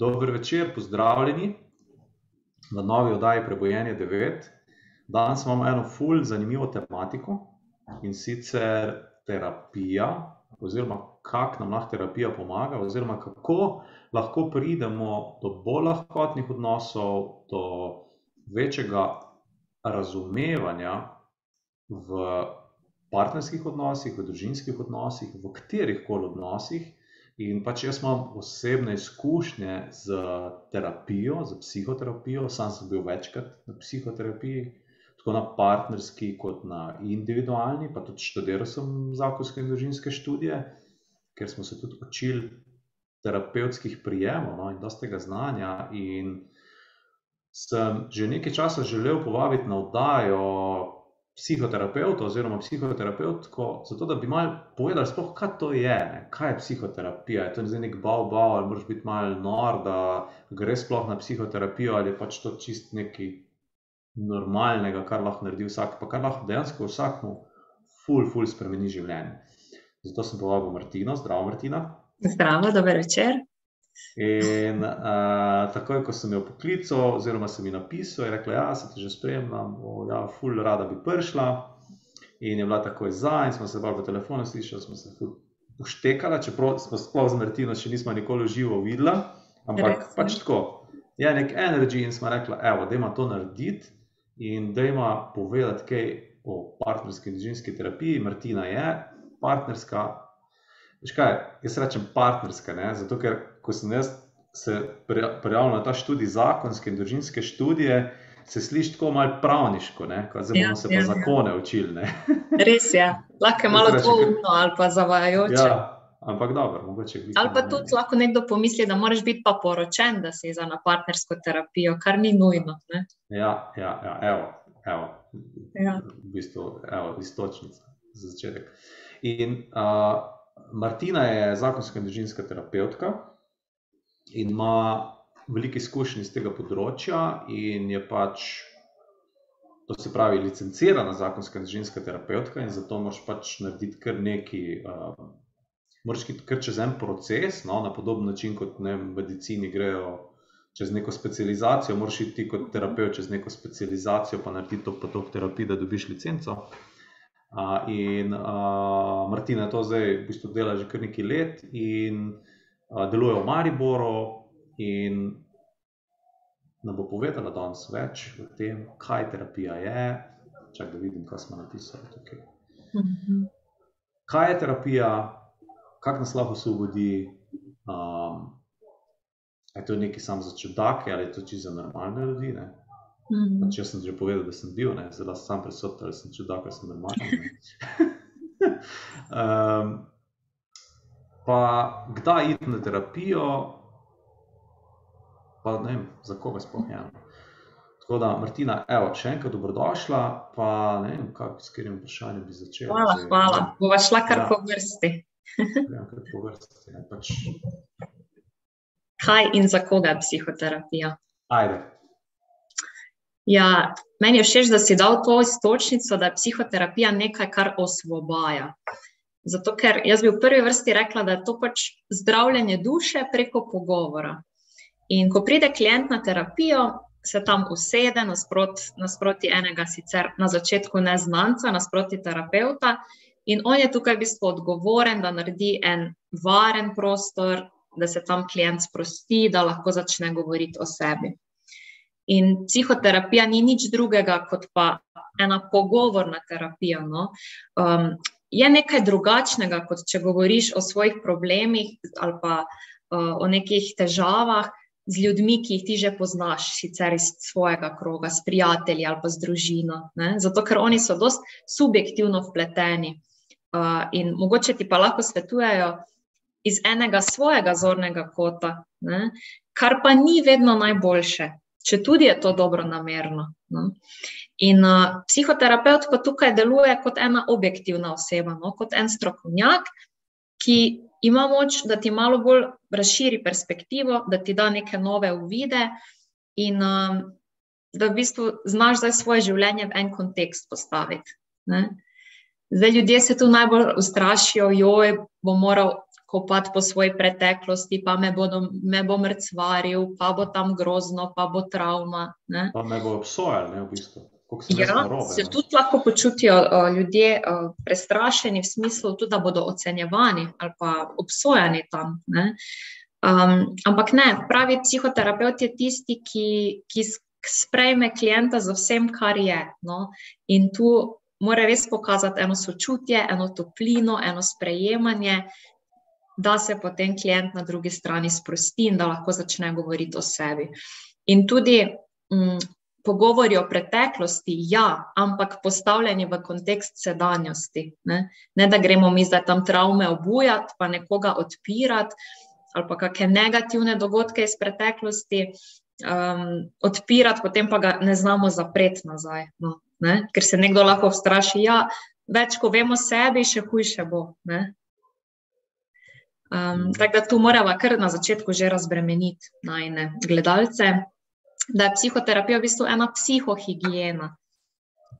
Dober večer, pozdravljeni v novi oddaji Prebojenje 9. Danes imamo eno ful zanimivo tematiko in sicer terapija, oziroma kako nam lahko terapija pomaga, oziroma kako lahko pridemo do bolj lahkotnih odnosov, do večjega razumevanja v partnerskih odnosih, v družinskih odnosih, v katerih koli odnosih. In pač jaz imam osebne izkušnje z terapijo, z psihoterapijo, sam sem bil večkrat na psihoterapiji, tako na partnerski, kot na individualni, pa tudi študiral sem zakonske in družinske študije, ker smo se tudi učili terapevtskih prijemov no, in dosta tega znanja. In sem že nekaj časa želel povabiti na oddajo psihoterapeuta oziroma psihoterapeutko, zato da bi malo povedali, sploh, kaj to je, ne? kaj je psihoterapija. Je to zdaj nek bal, bal, ali moraš biti malo nor, da gre sploh na psihoterapijo, ali pač to čist nekaj normalnega, kar lahko naredi vsak, pa kar lahko dejansko vsakmu ful, ful spremeni življenje. Zato sem povabil Martino, zdravo Martina. Zdravo, dober večer. In uh, takoj, ko sem jo poklical, oziroma sem ji napisal, je rekla: Ja, se ti že spremljam, ja, ful, rada bi prišla. In je bila takoj za, in smo se bolj po telefonu slišali, smo se uštekali, čeprav smo sploh z Martino še nismo nikoli živo videla. Ampak Res, pač tako, je nek energy in smo rekli: Evo, da ima to narediti in da ima povedati kaj o partnerski in družinski terapiji. Martina je partnerska. Veš kaj, jaz rečem partnerska, ne? zato ker ko sem jaz se prijavil na ta študij zakonske in družinske študije, se sliši tako malo pravniško, kot zdaj bomo ja, se pa ja, ja. zakone ja. učili. Res je, lahko je malo dvomno ali pa zavajajoče. Ja, ampak dobro, mogoče biti. Ali pa tudi lahko nekdo pomisli, da moraš biti pa poročen, da si za na partnersko terapijo, kar ni nujno. Ne? Ja, ja, ja, evo, evo. Ja. V bistvu, evo, istočnica za začetek. In uh, Martina je zakonska in družinska terapeutka in ima veliko izkušenj iz tega področja, in je pač, to se pravi, licencirana zakonska in ženska terapeutka, in zato moraš pač narediti kar nekaj. Uh, Moraš iti kar čez en proces, no, na podoben način, kot ne, v medicini grejo čez neko specializacijo, moraš iti kot terapeut čez neko specializacijo, pa narediti to potok terapije, da dobiš licenco. Uh, in uh, Martina to zdaj v bistvu dela že kar nekaj let, in deluje v Mariboru in nam bo povedala danes več o tem, kaj terapija je. Čakaj, da vidim, kaj smo napisali tukaj. Mhm. Kaj je terapija, kako nas lahko osvobodi? Um, je to nekaj samo za čudake ali je to čisto za normalne ljudi? Mm. Pač jaz sem že povedal, da sem bil, zelo sam prisoten, ali sem čudak, ali sem normalen. um, pa kdaj iti na terapijo, pa ne vem, za koga sploh je. Tako da, Martina, evo, še enkrat dobrodošla, pa ne vem, kak, s katerim vprašanjem bi začela. Hvala, zdaj, hvala. Bova šla kar ja. po vrsti. ja, kar po vrsti. Ne, pač... Kaj in za koga je psihoterapija? Ajde. Ja, meni je všeč, da si dal to istočnico, da je psihoterapija nekaj, kar osvobaja. Zato, ker jaz bi v prvi vrsti rekla, da je to pač zdravljenje duše preko pogovora. In ko pride klient na terapijo, se tam usede nasprot, nasproti enega, sicer na začetku neznanca, nasproti terapeuta, in on je tukaj v bistvu odgovoren, da naredi en varen prostor, da se tam klient sprosti, da lahko začne govoriti o sebi. In psihoterapija ni nič drugega kot pa ena pogovorna terapija. No? Um, je nekaj drugačnega, kot če govoriš o svojih problemih ali pa uh, o nekih težavah z ljudmi, ki jih ti že poznaš, sicer iz svojega kroga, s prijatelji ali pa z družino. Ne? Zato, ker oni so dosti subjektivno vpleteni uh, in mogoče ti pa lahko svetujejo iz enega svojega zornega kota, ne? kar pa ni vedno najboljše če tudi je to dobro namerno. No. In uh, psihoterapeut pa tukaj deluje kot ena objektivna oseba, no, kot en strokovnjak, ki ima moč, da ti malo bolj razširi perspektivo, da ti da neke nove uvide in uh, da v bistvu znaš zdaj svoje življenje v en kontekst postaviti. Ne. Zdaj ljudje se tu najbolj ustrašijo, joj, bo moral kopati po svoji preteklosti, pa me, bodo, me bo mrcvaril, pa bo tam grozno, pa bo travma. Ne? Pa me bo obsojal, ne v bistvu. Ja, se tudi lahko počutijo uh, ljudje uh, prestrašeni, v smislu, tudi, da bodo ocenjevani ali pa obsojeni tam. Um, ampak ne, pravi psihoterapeut je tisti, ki, ki sprejme klienta za vsem, kar je. No? In tu mora res pokazati eno sočutje, eno toplino, eno sprejemanje, da se potem klient na drugi strani sprosti in da lahko začne govoriti o sebi. In tudi mm, pogovori o preteklosti, ja, ampak postavljeni v kontekst sedanjosti. Ne, ne da gremo mi zdaj tam travme obujati, pa nekoga odpirati, ali pa kakšne negativne dogodke iz preteklosti um, odpirati, potem pa ga ne znamo zapreti nazaj. No, Ker se nekdo lahko vstraši, da ja, več, ko vemo o sebi, še hujše bo. Ne? Um, tako da tu moramo kar na začetku že razbremeniti najne gledalce, da je psihoterapija v bistvu ena psihohigiena.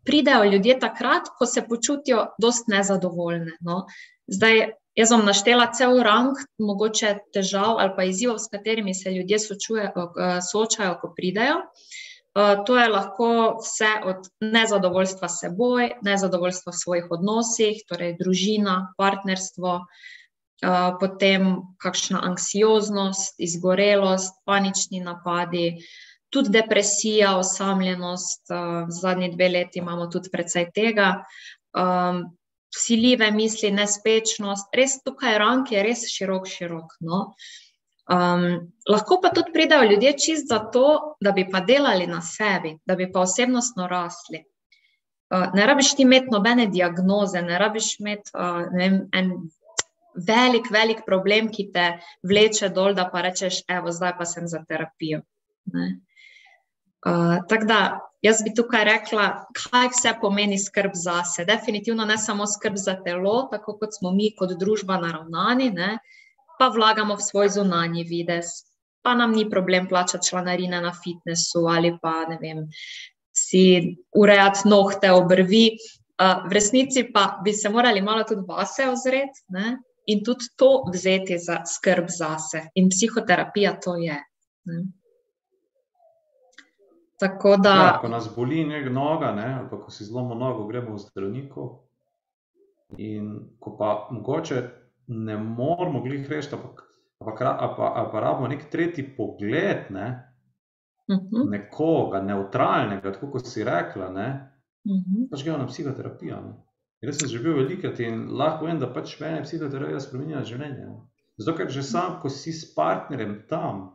Pridejo ljudje takrat, ko se počutijo dost nezadovoljne. No. Zdaj, jaz vam naštela cel rang mogoče težav ali pa izzivov, s katerimi se ljudje sočuje, soočajo, ko pridejo. Uh, to je lahko vse od nezadovoljstva s seboj, nezadovoljstva v svojih odnosih, torej družina, partnerstvo, uh, potem kakšna anksioznost, izgorelost, panični napadi, tudi depresija, osamljenost. Uh, zadnji dve leti imamo tudi precej tega. Um, Vsiljive misli, nespečnost, res tukaj rank je res širok, širok. No? Um, lahko pa tudi pridajo ljudje čist zato, da bi pa delali na sebi, da bi pa osebnostno rasli. Uh, ne rabiš ti imeti nobene diagnoze, ne rabiš imeti uh, ne vem, en velik, velik problem, ki te vleče dol, da pa rečeš, evo, zdaj pa sem za terapijo. Uh, tako da, jaz bi tukaj rekla, kaj vse pomeni skrb za sebe. Definitivno ne samo skrb za telo, tako kot smo mi kot družba naravnani, ne? pa vlagamo v svoj zunanji vides, pa nam ni problem plačati članarine na fitnessu ali pa ne vem, si urejati nohte, obrvi. Uh, v resnici pa bi se morali malo tudi vase ozreti, in tudi to vzeti za skrb zase. In psihoterapija to je. Ne? Tako da. Ja, ko nas boli nek noga, ne, ali pa ko si zlomimo nogo, gremo v zdravniku. In ko pa mogoče ne moramo glih reči, pa, pa, pa rabimo nek tretji pogled, ne, uh mhm. -huh. nekoga neutralnega, tako kot si rekla, ne, uh mhm. -huh. pač gremo na psihoterapijo. Ne. Jaz sem že bil velikrat in lahko vem, da pač meni psihoterapija spremenja življenje. Zato, ker že sam, ko si s partnerjem tam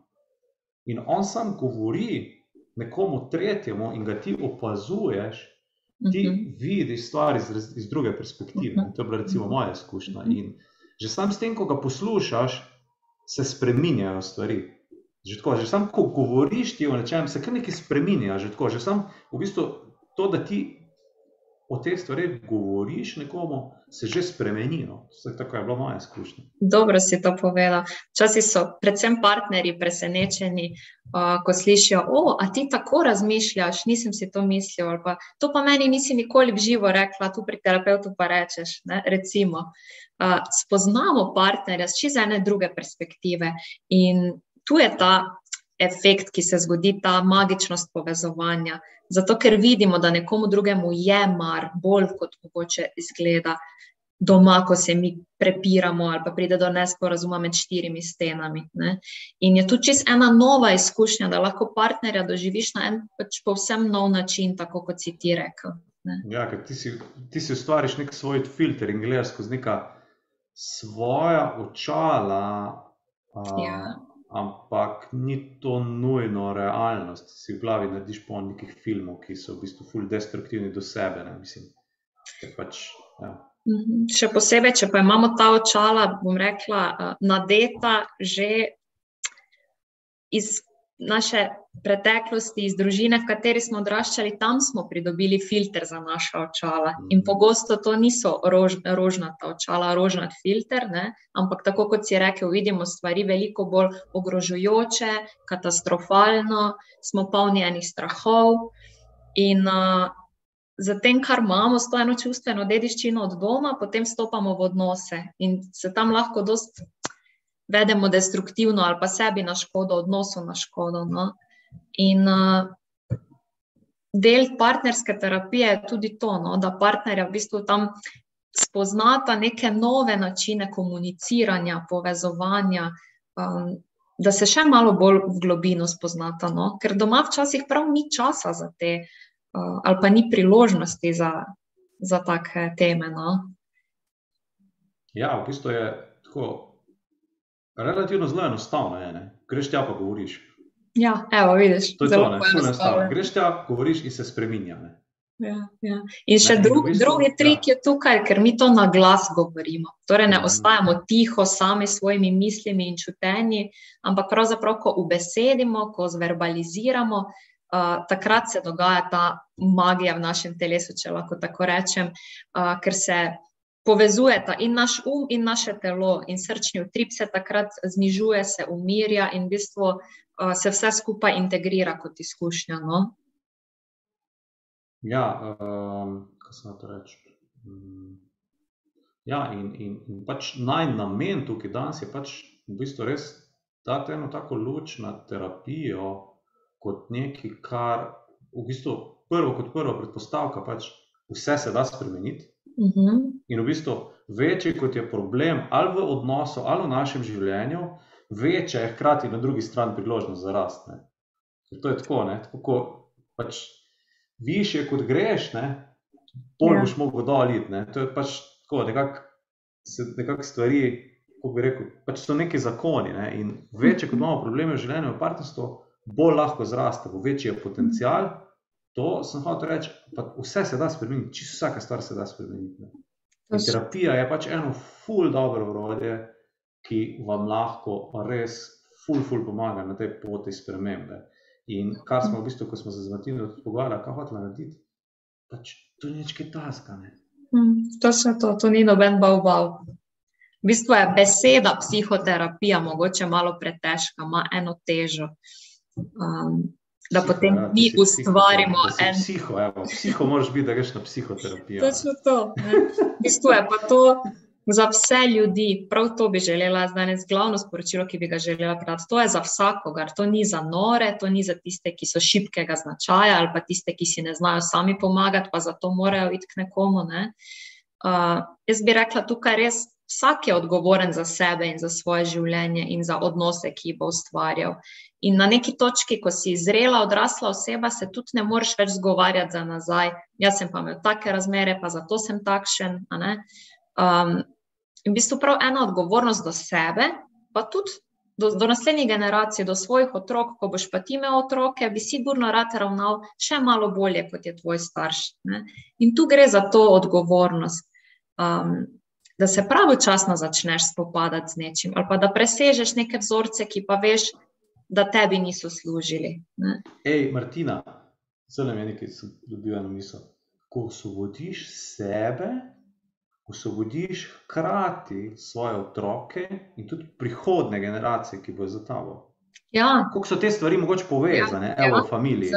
in on sam govori nekomu tretjemu in ga ti opazuješ, ti uh mhm. -huh. vidiš stvari iz, iz druge perspektive. Uh -huh. To je bila recimo moja izkušnja. -huh. In že sam s tem, ko ga poslušaš, se spremenjajo stvari. Že, tako, že sam, ko govoriš ti o nečem, se kar nekaj spremenja. Že, tako, že sam v bistvu to, da ti o teh stvareh govoriš nekomu, se že spremeni. No. Tako je bila moja izkušnja. Dobro si to povedal. Včasih so predvsem partnerji presenečeni, uh, ko slišijo, o, a ti tako razmišljaš, nisem si to mislil. Pa, to pa meni nisi nikoli v živo rekla, tu pri terapeutu pa rečeš. Ne, recimo, uh, spoznamo partnerja z čisto ene druge perspektive. In tu je ta efekt, ki se zgodi, ta magičnost povezovanja. Zato, ker vidimo, da nekomu drugemu je mar, bolj kot mogoče izgleda doma, ko se mi prepiramo ali pa pride do nesporazuma med štirimi stenami. Ne? In je tu čist ena nova izkušnja, da lahko partnerja doživiš na en pač povsem nov način, tako kot si ti rekel. Ne? Ja, ker ti si, ti si ustvariš nek svoj filter in gledaš skozi neka svoja očala. Uh, ja ampak ni to nujno realnost. Si v glavi narediš po nekih filmov, ki so v bistvu fully destruktivni do sebe. Ne, mislim, pač, ja. Mhm. Še posebej, če pa imamo ta očala, bom rekla, eh, nadeta že iz naše preteklosti, iz družine, v kateri smo odraščali, tam smo pridobili filter za naša očala. In mhm. pogosto to niso rož, rožnata očala, rožnat filter, ne? ampak tako kot si rekel, vidimo stvari veliko bolj ogrožujoče, katastrofalno, smo polni enih strahov. In uh, za tem, kar imamo, s to eno čustveno dediščino od doma, potem stopamo v odnose in se tam lahko dost vedemo destruktivno ali pa sebi na škodo, odnosu na škodo. No? In uh, del partnerske terapije je tudi to, no? da partnerja v bistvu tam spoznata neke nove načine komuniciranja, povezovanja. Um, Da se še malo bolj v globino spoznata, no? ker doma včasih prav ni časa za te uh, ali pa ni priložnosti za, za take teme. No? Ja, v bistvu je tako relativno zelo enostavno. Greš tja, pa govoriš. Ja, evo, vidiš. To je zelo enostavno. Greš tja, govoriš in se spremenja. Ja, ja. In še ne, drug, v bistvu, drugi trik ja. je tukaj, ker mi to na glas govorimo. Torej, ne ja. ostajamo tiho, sami s svojimi mislimi in čutenji, ampak pravzaprav, ko ubesedimo, ko zverbaliziramo, uh, takrat se dogaja ta magija v našem telesu, če lahko tako rečem, uh, ker se povezujeta in naš um, in naše telo, in srčni utrip se takrat znižuje, se umirja in v bistvu uh, se vse skupaj integrira kot izkušnja. No? Ja, um, kaj se to reče. Um, ja, in, in, in pač naj namen tukaj danes je pač v bistvu res dati eno tako luč na terapijo kot nekaj, kar v bistvu prvo kot prvo predpostavka, pač vse se da spremeniti. Uh mhm. -huh. In v bistvu večji kot je problem, ali v odnosu, ali v našem življenju, večja je hkrati na drugi strani priložnost za rast. Ne. To je tako, ne, tako ko pač više kot greš, ne, bolj ja. boš mogel doliti. Ne. To je pač tako, nekako nekak stvari, kako bi rekel, pač so neki zakoni. Ne. In večje kot imamo probleme v življenju, v partnerstvu, bolj lahko zraste, bo večji je potencial. To sem hotel reči, pa vse se da spremeniti, čisto vsaka stvar se da spremeniti. Terapija je pač eno ful dobro urodje, ki vam lahko res ful, ful pomaga na tej poti spremembe. In kar smo v bistvu, ko smo se z Martinom pogovarjali, kaj hočemo narediti, pač to ni nič taskane. Hmm, to se to, to ni noben bal bal. V bistvu je beseda psihoterapija mogoče malo pretežka, ima eno težo. Um, da psiho, potem ja, mi ustvarimo psiho, en. Psiho, evo, psiho moraš biti, da greš na psihoterapijo. Točno to. V bistvu je pa to za vse ljudi, prav to bi želela danes, glavno sporočilo, ki bi ga želela predati. To je za vsakogar, to ni za nore, to ni za tiste, ki so šibkega značaja ali pa tiste, ki si ne znajo sami pomagati, pa zato morajo iti k nekomu. Ne? Uh, jaz bi rekla, tukaj res. Vsak je odgovoren za sebe in za svoje življenje, in za odnose, ki jih bo ustvarjal. In na neki točki, ko si zrela, odrasla oseba, se tudi ne moreš več zgovarjati za nazaj. Jaz sem pa imel take razmere, pa zato sem takšen. Um, in v bistvu prav ena odgovornost do sebe, pa tudi do, do naslednjih generacij, do svojih otrok, ko boš pa ti imel otroke, bi sigurno rad ravnal še malo bolje, kot je tvoj starš. Ne? In tu gre za to odgovornost. Um, Da se pravočasno začneš spopadati z nečim, ali pa da presežeš neke vzorce, ki pa veš, da tebi niso služili. Ne? Ej, Martina, zelo je nekaj, ki sem dobil eno misel. Ko osvobodiš sebe, osvobodiš hkrati svoje otroke in tudi prihodne generacije, ki bojo za tabo. Ja. Kako so te stvari mogoče povezane, ja, evo, ja, v familiji?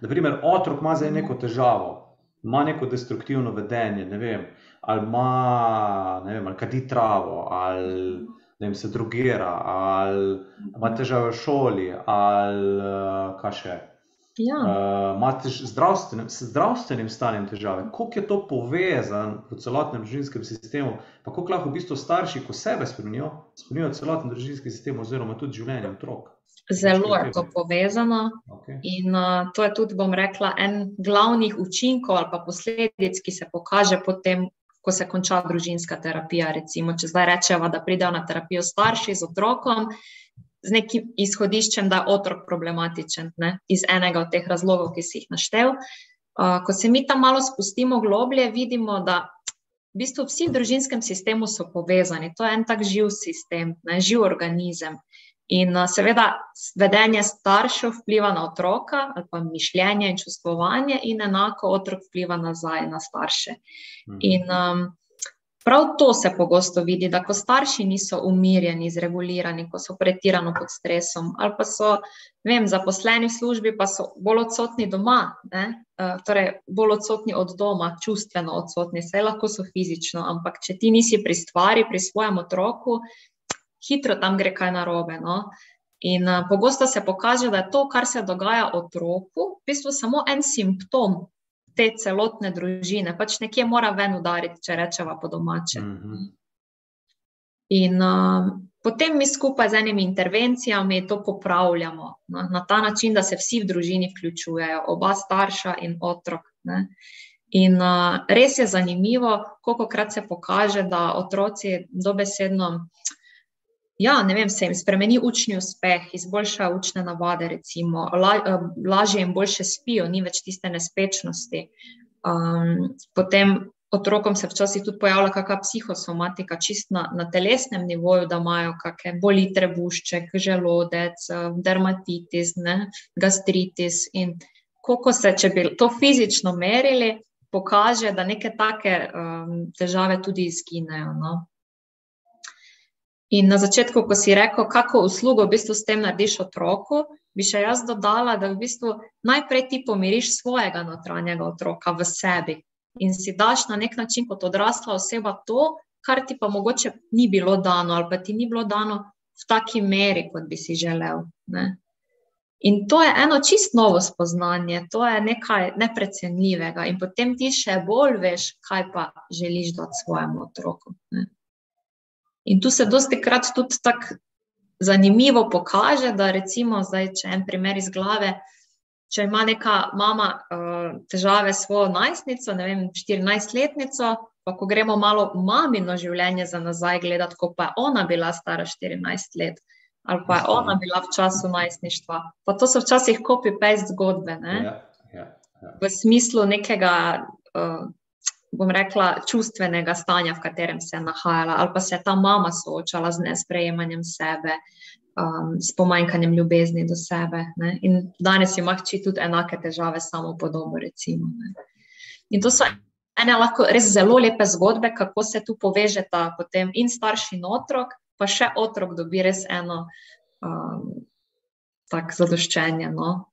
Naprimer, otrok ima zdaj neko težavo, ima neko destruktivno vedenje, ne vem, ali ima, ne vem, ali kadi travo, ali jim se drugira, ali ima težave v šoli, ali uh, kaj še. Ja. Uh, Imate zdravstvenim, zdravstvenim stanjem težave, kako je to povezano v celotnem družinskem sistemu, pa kako lahko v bistvu starši, ko sebe spremenijo, spremenijo celoten družinski sistem, oziroma tudi življenje otrok. Zelo je to povezano. Okay. In uh, to je tudi, bom rekla, en glavnih učinkov ali pa posledic, ki se pokaže potem ko se konča družinska terapija. Recimo, če zdaj rečemo, da pridejo na terapijo starši z otrokom, z nekim izhodiščem, da je otrok problematičen, ne? iz enega od teh razlogov, ki si jih naštel. Uh, ko se mi tam malo spustimo globlje, vidimo, da v bistvu vsi v družinskem sistemu so povezani. To je en tak živ sistem, ne? živ organizem. In seveda, vedenje staršev vpliva na otroka, ali pa mišljenje in čustvovanje, in enako otrok vpliva nazaj na starše. Mhm. In um, Prav to se pogosto vidi, da ko starši niso umirjeni, zregulirani, ko so pretirano pod stresom, ali pa so vem, zaposleni v službi, pa so bolj odsotni doma, ne? Eh, torej bolj odsotni od doma, čustveno odsotni, vse lahko so fizično, ampak če ti nisi pri stvari, pri svojem otroku, hitro tam gre kaj narobe. No? In uh, pogosto se pokaže, da je to, kar se dogaja otroku, v bistvu samo en simptom te celotne družine, pač nekje mora ven udariti, če rečemo po domače. Mm -hmm. In uh, potem mi skupaj z enimi intervencijami to popravljamo na, na ta način, da se vsi v družini vključujejo, oba starša in otrok. Ne. In uh, res je zanimivo, koliko krat se pokaže, da otroci dobesedno ja, ne vem, se jim spremeni učni uspeh, izboljša učne navade, recimo, la, eh, lažje in boljše spijo, ni več tiste nespečnosti. Um, potem otrokom se včasih tudi pojavlja kakšna psihosomatika, čist na, na telesnem nivoju, da imajo kakšne bolitre bušček, želodec, eh, dermatitis, ne, gastritis. In koliko se, če bi to fizično merili, pokaže, da neke take um, težave tudi izginejo. No? In na začetku, ko si rekel, kako uslugo v bistvu s tem narediš otroku, bi še jaz dodala, da v bistvu najprej ti pomiriš svojega notranjega otroka v sebi in si daš na nek način kot odrasla oseba to, kar ti pa mogoče ni bilo dano ali pa ti ni bilo dano v taki meri, kot bi si želel. Ne? In to je eno čist novo spoznanje, to je nekaj neprecenljivega in potem ti še bolj veš, kaj pa želiš dati svojemu otroku. Ne? In tu se dosti krat tudi tako zanimivo pokaže, da recimo, zdaj, če en primer iz glave, če ima neka mama uh, težave s svojo najstnico, ne vem, 14-letnico, pa ko gremo malo mamino življenje za nazaj gledati, ko pa je ona bila stara 14 let. Ali pa je ona bila v času najstništva. Pa to so včasih copy-paste zgodbe. Ja, ja, ja. V smislu nekega uh, bom rekla, čustvenega stanja, v katerem se je nahajala, ali pa se je ta mama soočala z nesprejemanjem sebe, um, s pomanjkanjem ljubezni do sebe. Ne? In danes ima hči tudi enake težave, samo podobo. Recimo, in to so ene lahko res zelo lepe zgodbe, kako se tu povežeta potem in starši in otrok, pa še otrok dobi res eno um, tako zadoščenje. No?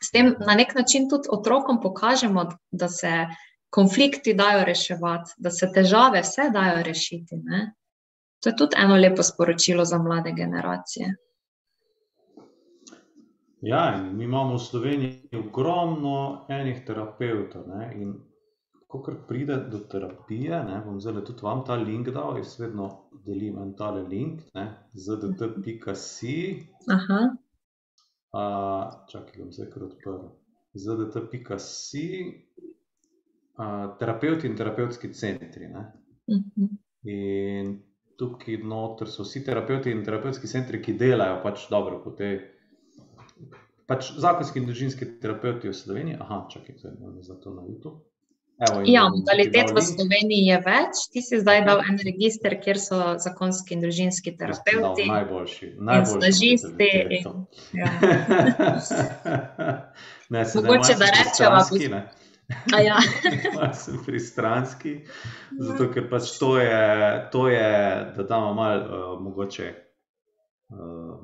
S tem na nek način tudi otrokom pokažemo, da se konflikti dajo reševati, da se težave vse dajo rešiti. Ne? To je tudi eno lepo sporočilo za mlade generacije. Ja, mi imamo v Sloveniji ogromno enih terapeutov. Ko pride do terapije, ne, bom zdaj tudi vam ta link dal, jaz vedno delim en tale link, zdt.si. Čakaj, bom zdaj kar odprl. zdt.si terapeuti in terapevtski centri. Uh mhm. -huh. In tukaj noter so vsi terapeuti in terapevtski centri, ki delajo pač dobro po tej. Pač zakonski in družinski terapeuti v Sloveniji, aha, čakaj, zdaj imamo za to na YouTube. Evo, ja, modalitet v Sloveniji je več. Ti si zdaj dal en register, kjer so zakonski in družinski terapeuti. Najboljši, najboljši. Stažisti. Ja. Mogoče da rečemo, da Ja. sem pristranski, zato ker pač to je, to je da damo malo, uh, mogoče, uh,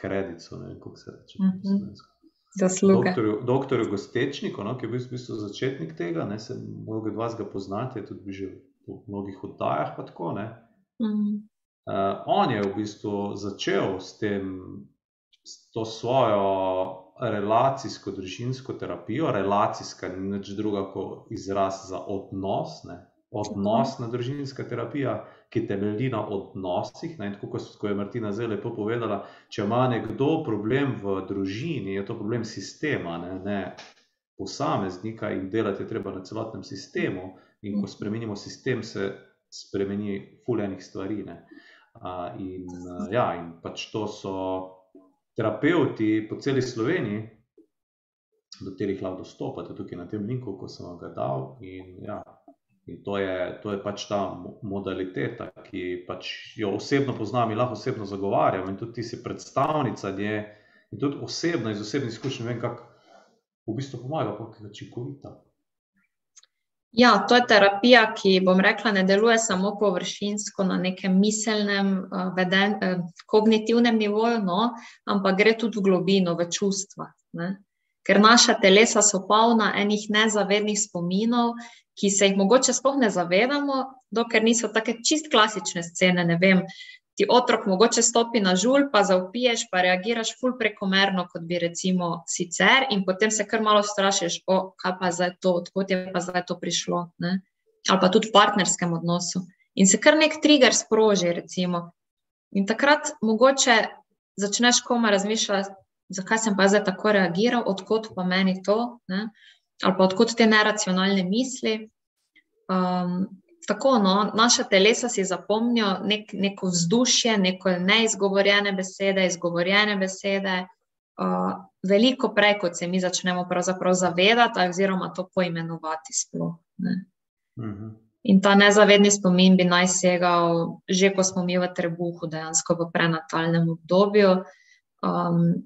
kredico, ne vem, kako se reče. Uh mhm. -huh. Doktorju, doktorju Gostečniku, no, ki je bil v bistvu začetnik tega, ne, se mnogi od vas ga poznate, tudi že v mnogih oddajah. Tako, uh -huh. uh, on je v bistvu začel s tem, s to svojo relacijsko družinsko terapijo. Relacijska ni nič druga kot izraz za odnos, ne? odnosna družinska terapija, ki temelji na odnosih. Ne? Tako kot je Martina zelo lepo povedala, če ima nekdo problem v družini, je to problem sistema, ne, ne posameznika in delati je treba na celotnem sistemu. In ko spremenimo sistem, se spremeni fulejnih stvari. Uh, in, uh, ja, in pač to so terapeuti po celi Sloveniji, do katerih lahko dostopate, tukaj na tem linku, ko sem vam ga dal. In, ja, in to, je, to je pač ta modaliteta, ki pač jo osebno poznam in lahko osebno zagovarjam, in tudi ti si predstavnica nje. In tudi osebno, iz osebnih izkušenj, vem, kako v bistvu pomaga, kako je učinkovita. Ja, to je terapija, ki, bom rekla, ne deluje samo površinsko na nekem miselnem, uh, veden, uh, kognitivnem nivoju, no, ampak gre tudi v globino, v čustva. Ne? Ker naša telesa so polna enih nezavednih spominov, ki se jih mogoče sploh ne zavedamo, dokler niso tako čist klasične scene. Ne vem, ti otrok mogoče stopi na žul, pa zaupiješ, pa reagiraš ful prekomerno, kot bi recimo sicer, in potem se kar malo strašiš, o, kaj pa zdaj to, odkot je pa zdaj to prišlo. Ne? Ali pa tudi v partnerskem odnosu. In se kar nek trigger sproži, recimo. In takrat mogoče začneš koma razmišljati, zakaj sem pa zdaj tako reagiral, odkot pa meni to, ne? ali pa odkot te neracionalne misli. Um, tako, no, naša telesa si zapomnijo nek, neko vzdušje, neko neizgovorjene besede, izgovorjene besede, uh, veliko prej, kot se mi začnemo zavedati, oziroma to poimenovati. Sploh, mhm. In ta nezavedni spomin bi naj segal, že ko smo mi v trebuhu, dejansko v prenatalnem obdobju. Um,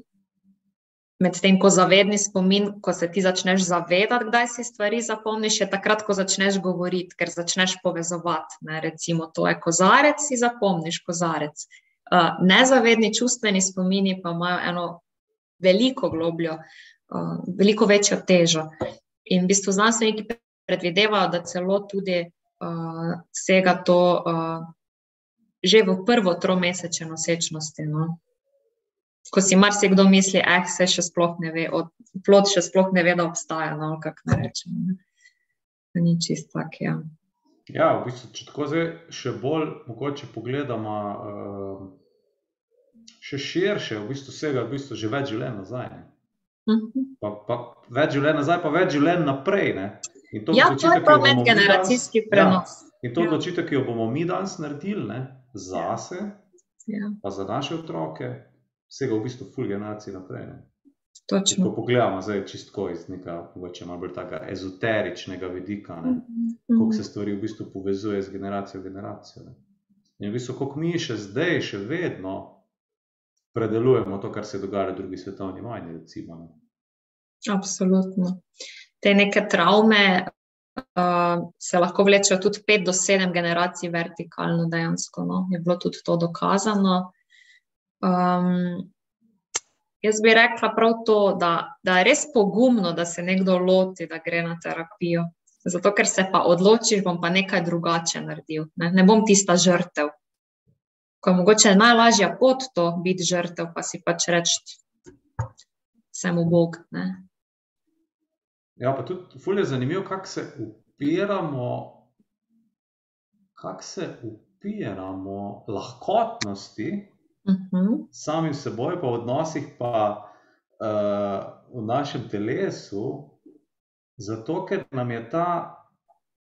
Medtem ko zavedni spomin, ko se ti začneš zavedati, kdaj si stvari zapomniš, je takrat, ko začneš govoriti, ker začneš povezovati. Ne? Recimo, to je kozarec, si zapomniš kozarec. Uh, nezavedni čustveni spomini pa imajo eno veliko globljo, uh, veliko večjo težo. In v bistvu znanstveniki predvidevajo, da celo tudi uh, vsega to uh, že v prvo tromesečje nosečnosti. No? Ko si marsikdo misli, eh, se še sploh ne ve, od, plod še sploh ne ve, da obstaja. No, kako ne rečem. Ne. Ni čisto tak. Ja. ja, v bistvu, če tako zdaj še bolj mogoče pogledamo, uh, še širše, v bistvu vsega, v bistvu že več življenj nazaj. Uh mhm. -huh. pa, pa več življenj nazaj, pa več življenj naprej. Ne. In to, ja, to je prav medgeneracijski prenos. Ja. In to ja. odločitev, ki jo bomo mi danes naredili, ne, zase, ja. pa za naše otroke, vsega v bistvu full generacij naprej. Če pogledamo zdaj čistko iz nekega malo bolj takega ezoteričnega vidika, ne, mm -hmm. kako se stvari v bistvu povezuje z generacijo v generacijo. Ne. In v bistvu, kako mi še zdaj, še vedno predelujemo to, kar se je dogajalo v drugi svetovni vojni. Recimo, ne. Absolutno. Te neke travme uh, se lahko vlečejo tudi pet do sedem generacij vertikalno, dejansko. No. Je bilo tudi to dokazano. Um, jaz bi rekla prav to, da, da je res pogumno, da se nekdo loti, da gre na terapijo. Zato, ker se pa odločiš, bom pa nekaj drugače naredil. Ne, ne bom tista žrtev. Ko je mogoče najlažja pot to biti žrtev, pa si pač reči, sem v Bog. Ne. Ja, pa tudi fulje zanimivo, kako se upiramo, kako se upiramo lahkotnosti. Uh mhm. -huh. Sami seboj, pa v odnosih, pa uh, v našem telesu, zato ker nam je ta,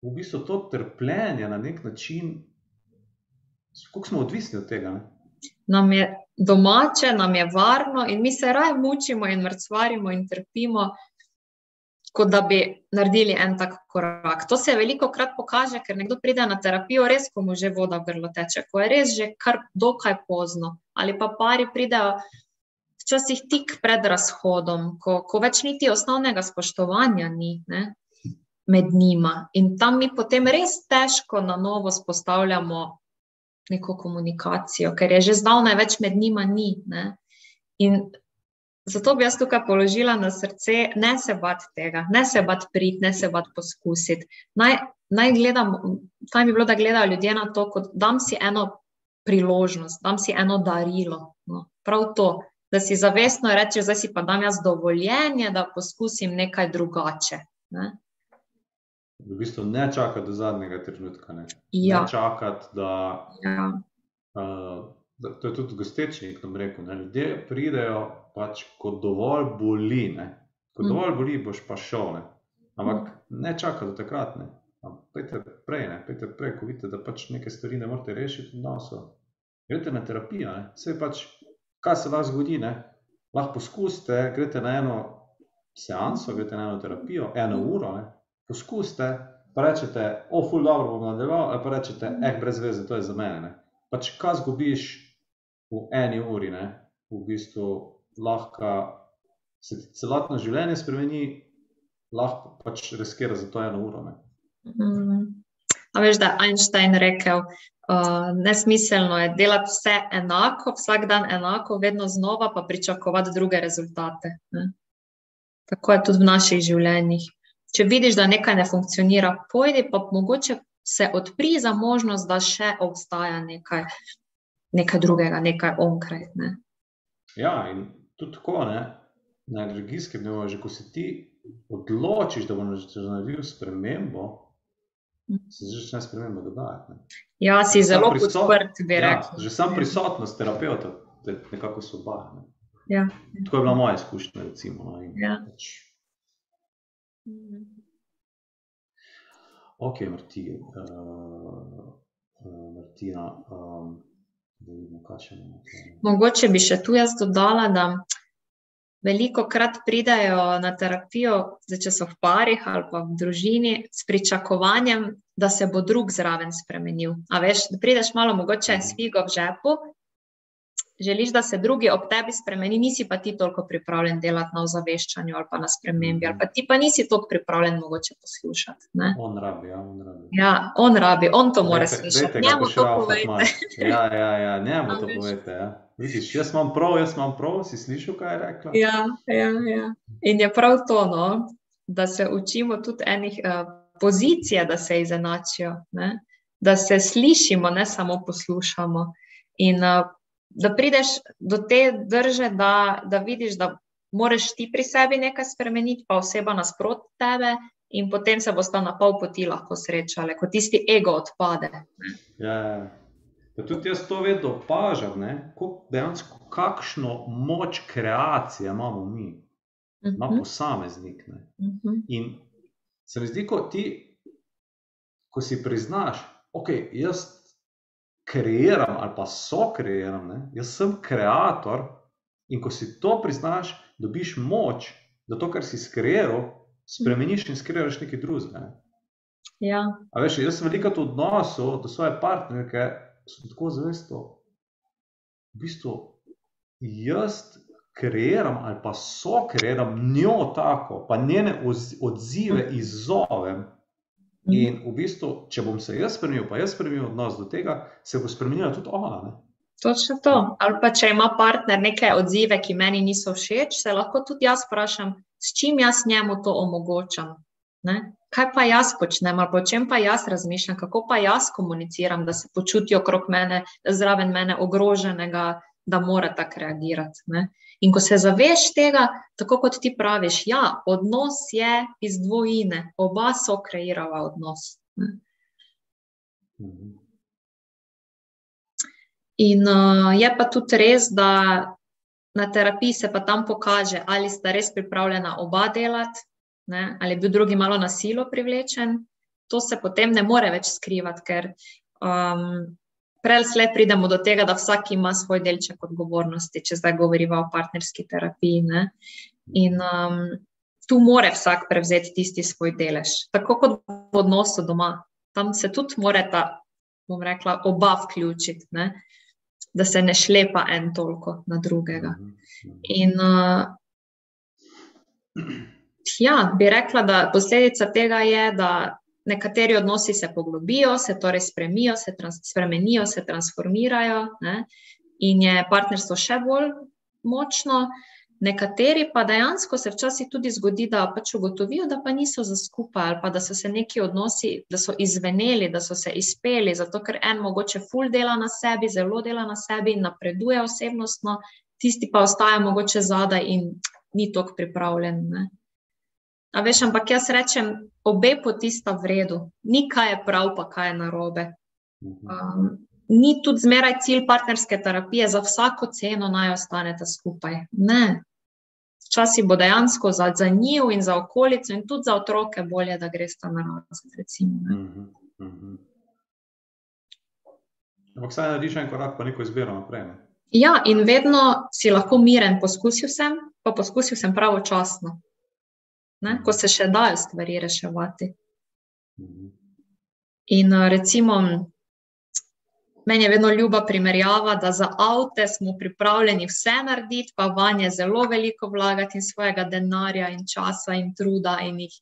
v bistvu, to trpljenje na nek način, kako smo odvisni od tega. Ne? Nam je domače, nam je varno, in mi se raje mučimo in mrcvarimo in trpimo, kot da bi naredili en tak korak. To se veliko krat pokaže, ker nekdo pride na terapijo, res, ko mu že voda v grlo teče, ko je res že kar dokaj pozno. Ali pa pari pridejo včasih tik pred razhodom, ko, ko več niti osnovnega spoštovanja ni ne, med njima. In tam mi potem res težko na novo spostavljamo neko komunikacijo, ker je že zdavnaj več med njima ni. Ne. In Zato bi jaz tukaj položila na srce, ne se bati tega, ne se bati priti, ne se bati poskusiti. Naj, naj gledam, kaj bi bilo, da gledajo ljudje na to, kot da si eno priložnost, da si eno darilo. No, prav to, da si zavestno rečeš, da si pa dam jaz dovoljenje, da poskusim nekaj drugače. Ne? V bistvu ne čakati do zadnjega trenutka. Ne, ja. ne čakati, da. Ja. Uh, To je tudi gostečnik, da rekel. Ne? Ljudje pridejo, pač, ko dovolj boli. Ne? Ko mm. dovolj boli, boš pa šel. Ne? Ampak mm. ne čaka do takrat. Ne? Pejte prej, ne? Pejte prej, ko vidite, da pač neke stvari ne morete rešiti v nosu. Greste na terapijo, vse pač, kaj se lahko zgodi. Ne? Lahko poskusite, greste na eno seanso, greste na eno terapijo, eno uro, ne? poskusite, pa rečete, o, ful, dobro bom nadaljeval, pa rečete, eh, brez veze, to je za mene. Ne? Pač, kaj zgubiš, v eni uri, ne, v bistvu lahko se celotno življenje spremeni, lahko pač reskira za to eno uro. Ne. Mm. A veš, da je Einstein rekel, uh, nesmiselno je delati vse enako, vsak dan enako, vedno znova pa pričakovati druge rezultate. Ne? Tako je tudi v naših življenjih. Če vidiš, da nekaj ne funkcionira, pojdi pa mogoče se odpri za možnost, da še obstaja nekaj, nekaj drugega, nekaj onkraj. Ne? Ja, in tudi tako, ne? na energijskem nivoju, že ko se ti odločiš, da boš naredil spremembo, se začne sprememba dogajati. Ja, si Že zelo podprt, bi Ja, rekel. že sam prisotnost terapeuta te nekako osvobaja. Ne? Ja. Tako je bila moja izkušnja. Recimo, no, Ja. pač, ok, Marti, uh, Martina, um, da vidimo, še imamo. tukaj. Mogoče bi še tu jaz dodala, da veliko krat pridejo na terapijo, zdaj, če so v parih ali pa v družini, s pričakovanjem, da se bo drug zraven spremenil. A veš, da prideš malo mogoče s figo v žepu. Želiš, da se drugi ob tebi spremeni, nisi pa ti toliko pripravljen delati na ozaveščanju ali pa na spremembi, ali pa ti pa nisi toliko pripravljen mogoče poslušati. Ne? On rabi, ja, on rabi. Ja, on rabi, on to mora slišati. Njemu to povejte. Ja, ja, ja, njemu to veš. povete. Ja. Vidiš, jaz imam prav, jaz imam prav, si slišal, kaj je rekla? Ja, ja, ja. In je prav to, no, da se učimo tudi enih uh, pozicij, da se izenačijo, ne? da se slišimo, ne samo poslušamo. In uh, da prideš do te drže, da, da vidiš, da moraš ti pri sebi nekaj spremeniti, pa oseba nasprot tebe, in potem se bosta na pol poti lahko srečale, ko tisti ego odpade. Ja, ja. Pa tudi jaz to vedno opažam, dejansko kakšno moč kreacije imamo mi, ima Mhm, posameznik. Ne. mhm, In se mi zdi, ko ti, ko si priznaš, ok, jaz kreiram ali pa so kreiram, ne, jaz sem kreator. In ko si to priznaš, dobiš moč, da to, kar si skreiral, spremeniš in skreiraš nekaj drugega. Ne. Ja, A veš, jaz sem veliko v odnosu do svoje partnerke, sem tako zvesto. V bistvu jaz kreiram ali pa so kreiram njo tako, pa njene odzive izzovem. In v bistvu, če bom se jaz spremenil, pa jaz spremenil odnos do tega, se bo spremenila tudi ona. Ne? Točno to. Ali pa če ima partner neke odzive, ki meni niso všeč, se lahko tudi jaz vprašam, s čim jaz njemu to omogočam. Ne? Kaj pa jaz počnem, ali pa o čem pa jaz razmišljam, kako pa jaz komuniciram, da se počutijo okrog mene, zraven mene ogroženega, da mora tako reagirati. Ne? In ko se zaveš tega, tako kot ti praviš, ja, odnos je iz dvojine, oba so kreirala odnos. Ne? In uh, je pa tudi res, da na terapiji se pa tam pokaže, ali sta res pripravljena oba delati, ne, ali je bil drugi malo na silo privlečen. To se potem ne more več skrivati, ker um, prej ali slej pridemo do tega, da vsak ima svoj delček odgovornosti, če zdaj govorimo o partnerski terapiji. Ne. In um, tu more vsak prevzeti tisti svoj delež, tako kot v odnosu doma. Tam se tudi morata, bom rekla, oba vključiti. Ne da se ne šlepa en toliko na drugega. In uh, ja, bi rekla, da posledica tega je, da nekateri odnosi se poglobijo, se torej spremijo, se trans spremenijo, se transformirajo ne? in je partnerstvo še bolj močno. Nekateri pa dejansko se včasih tudi zgodi, da pač ugotovijo, da pa niso za skupaj ali pa da so se neki odnosi, da so izveneli, da so se izpeli, zato ker en mogoče ful dela na sebi, zelo dela na sebi in napreduje osebnostno, tisti pa ostaja mogoče zadaj in ni tako pripravljen. Ne? A veš, ampak jaz rečem, obe poti sta v redu, ni kaj je prav, pa kaj je narobe. Mhm. Um, ni tudi zmeraj cilj partnerske terapije, za vsako ceno naj ostanete skupaj. Ne. Včasih bo dejansko za, za njih in za okolico, in tudi za otroke, bolje, da greste na razred. Recimo, ne. Mhm. Mhm. Ampak saj narediš en korak, pa neko izbiro naprej. Ne? ja, in vedno si lahko miren, poskusil sem, pa poskusil sem pravočasno, ne, ko se še dajo stvari reševati. Mhm. In uh, recimo, meni je vedno ljuba primerjava, da za avte smo pripravljeni vse narediti, pa vanje zelo veliko vlagati in svojega denarja in časa in truda in jih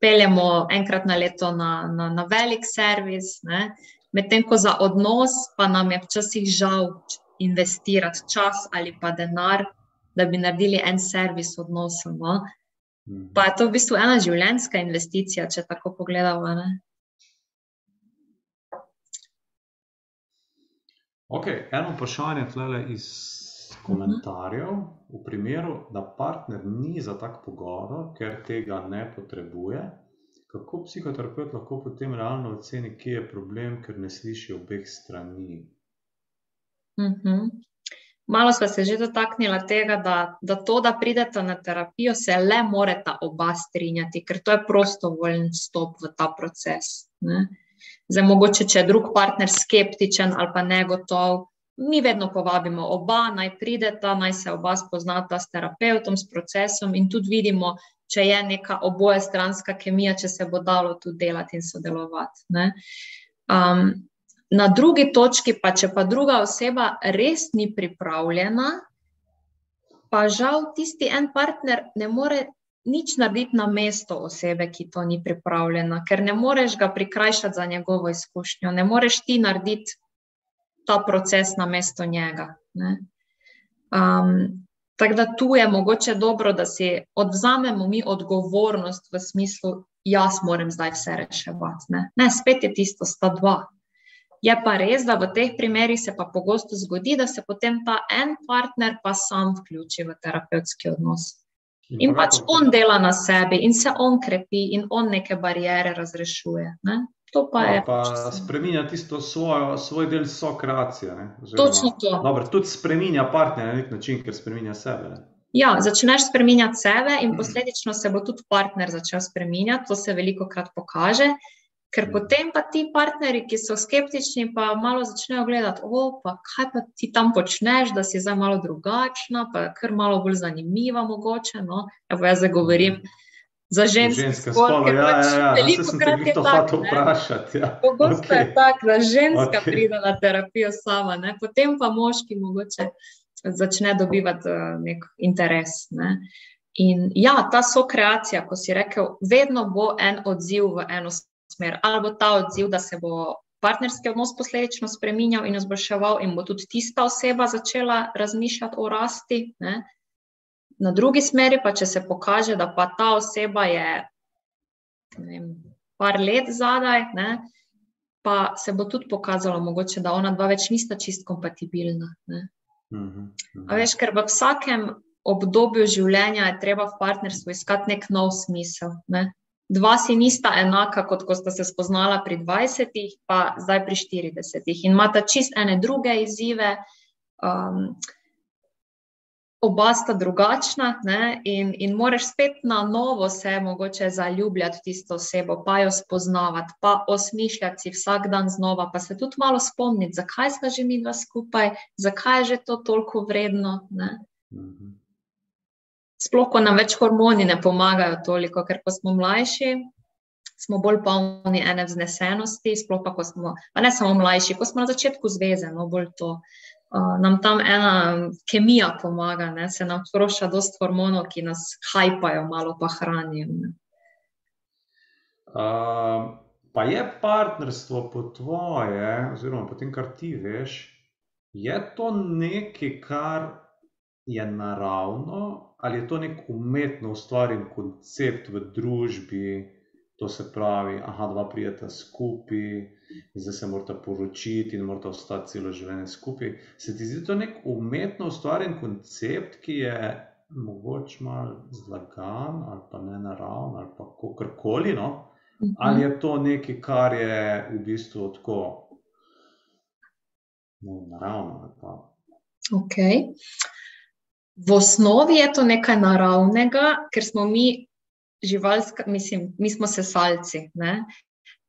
peljemo enkrat na leto na, na, na velik servis, medtem ko za odnos pa nam je včasih žal investirati čas ali pa denar, da bi naredili en servis odnosov. No? Mhm. Pa je to v bistvu ena življenjska investicija, če tako pogledamo. Ne? Okay, eno vprašanje tle iz komentarjev. V primeru, da partner ni za tak pogovor, ker tega ne potrebuje, kako psihoterapeut lahko potem realno oceni, kje je problem, ker ne sliši obeh strani? Uh mhm. -huh. Malo smo se že dotaknili tega, da, da to, da pridete na terapijo, se le morata oba strinjati, ker to je prostovoljen stop v ta proces. Ne? Zdaj, mogoče, če je drug partner skeptičen ali pa negotov, mi vedno povabimo oba, naj prideta, naj se oba spoznata s terapeutom, s procesom in tudi vidimo, če je neka oboje stranska kemija, če se bo dalo tudi delati in sodelovati. Um, na drugi točki, pa če pa druga oseba res ni pripravljena, pa žal tisti en partner ne more nič narediti na mesto osebe, ki to ni pripravljena, ker ne moreš ga prikrajšati za njegovo izkušnjo, ne moreš ti narediti ta proces na mesto njega. Um, tako da tu je mogoče dobro, da si odzamemo mi odgovornost v smislu, jaz moram zdaj vse reševati. Ne, ne spet je tisto, sta dva. Je pa res, da v teh primerih se pa pogosto zgodi, da se potem ta en partner pa sam vključi v terapevtski odnos. In, in pač on dela na sebi, in se on krepi, in on neke barijere razrešuje. Ne? To pa je. Pa spremenja tisto svojo, svoj del sokreacije. Točno to. Dobro, tudi spremenja partnerja na nek način, ker spremenja sebe. Ne? Ja, začneš spremenjati sebe, in posledično se bo tudi partner začel spremenjati. To se veliko krat pokaže. Ker mm. potem pa ti partnerji, ki so skeptični, pa malo začnejo gledati, o, pa kaj pa ti tam počneš, da si zdaj malo drugačna, pa je kar malo bolj zanimiva, mogoče. No? Evo, jaz zdaj govorim za ženske spol, ker ja, pač ja, ja. veliko krat je tako vprašati. Ja. Pogosto okay. je tako, da ženska okay. pride na terapijo sama, ne? potem pa moški mogoče začne dobivati uh, nek interes. Ne? In ja, ta so kreacija, ko si rekel, vedno bo en odziv v eno stvar smer. Ali bo ta odziv, da se bo partnerski odnos posledično spremenjal in izboljševal, in bo tudi tista oseba začela razmišljati o rasti. Ne? Na drugi smeri pa, če se pokaže, da pa ta oseba je vem, par let zadaj, ne? pa se bo tudi pokazalo, mogoče, da ona dva več nista čist kompatibilna. Mhm, mhm. A veš, ker v vsakem obdobju življenja je treba v partnerstvu iskati nek nov smisel. Ne? Dva si nista enaka, kot ko sta se spoznala pri 20, pa zdaj pri 40. In imata čist ene druge izzive, um, oba sta drugačna, ne? in, in moraš spet na novo se mogoče zaljubljati v tisto osebo, pa jo spoznavati, pa osmišljati si vsak dan znova, pa se tudi malo spomniti, zakaj sta že mi dva skupaj, zakaj je že to toliko vredno. Ne? Mhm sploh, ko nam več hormoni ne pomagajo toliko, ker ko smo mlajši, smo bolj polni ene vznesenosti, sploh pa, ko smo, pa ne samo mlajši, ko smo na začetku zveze, no bolj to. Uh, nam tam ena kemija pomaga, ne? se nam sprošča dosta hormonov, ki nas hajpajo, malo pa hranijo. Uh, pa je partnerstvo po tvoje, oziroma po tem, kar ti veš, je to nekaj, kar je naravno, ali je to nek umetno ustvarjen koncept v družbi, to se pravi, da dva prijeta skupaj, zdaj se morata poročiti in morata ostati celo življenje skupaj. Se ti zdi to nek umetno ustvarjen koncept, ki je mogoče malo zlagan ali pa ne naravno ali pa kakorkoli. No? Mhm. Ali je to nekaj, kar je v bistvu tako no, naravno? Okay. V osnovi je to nekaj naravnega, ker smo mi živalska, mislim, mi smo sesalci. Ne?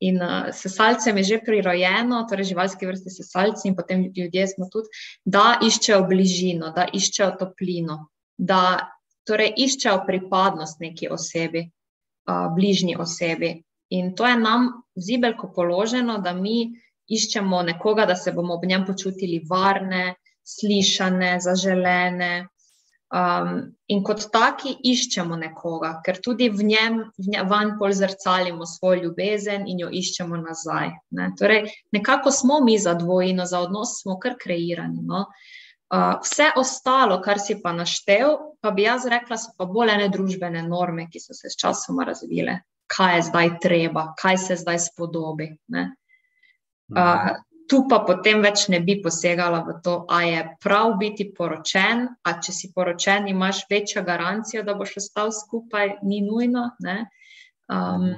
In uh, sesalcem je že prirojeno, torej živalske vrste sesalci in potem ljudje smo tudi, da iščejo bližino, da iščejo toplino, da torej iščejo pripadnost neki osebi, uh, bližnji osebi. In to je nam zibelko položeno, da mi iščemo nekoga, da se bomo ob njem počutili varne, slišane, zaželene, Um, in kot taki iščemo nekoga, ker tudi v njem, v njem van pol zrcalimo svojo ljubezen in jo iščemo nazaj. Ne? Torej, nekako smo mi za dvojino, za odnos smo kar kreirani. No? Uh, vse ostalo, kar si pa naštel, pa bi jaz rekla, so pa bolj ene družbene norme, ki so se s časoma razvile. Kaj je zdaj treba, kaj se zdaj spodobi. Uh, tu pa potem več ne bi posegala v to, ali je prav biti poročen, a če si poročen, imaš večjo garancijo, da boš ostal skupaj, ni nujno. Um,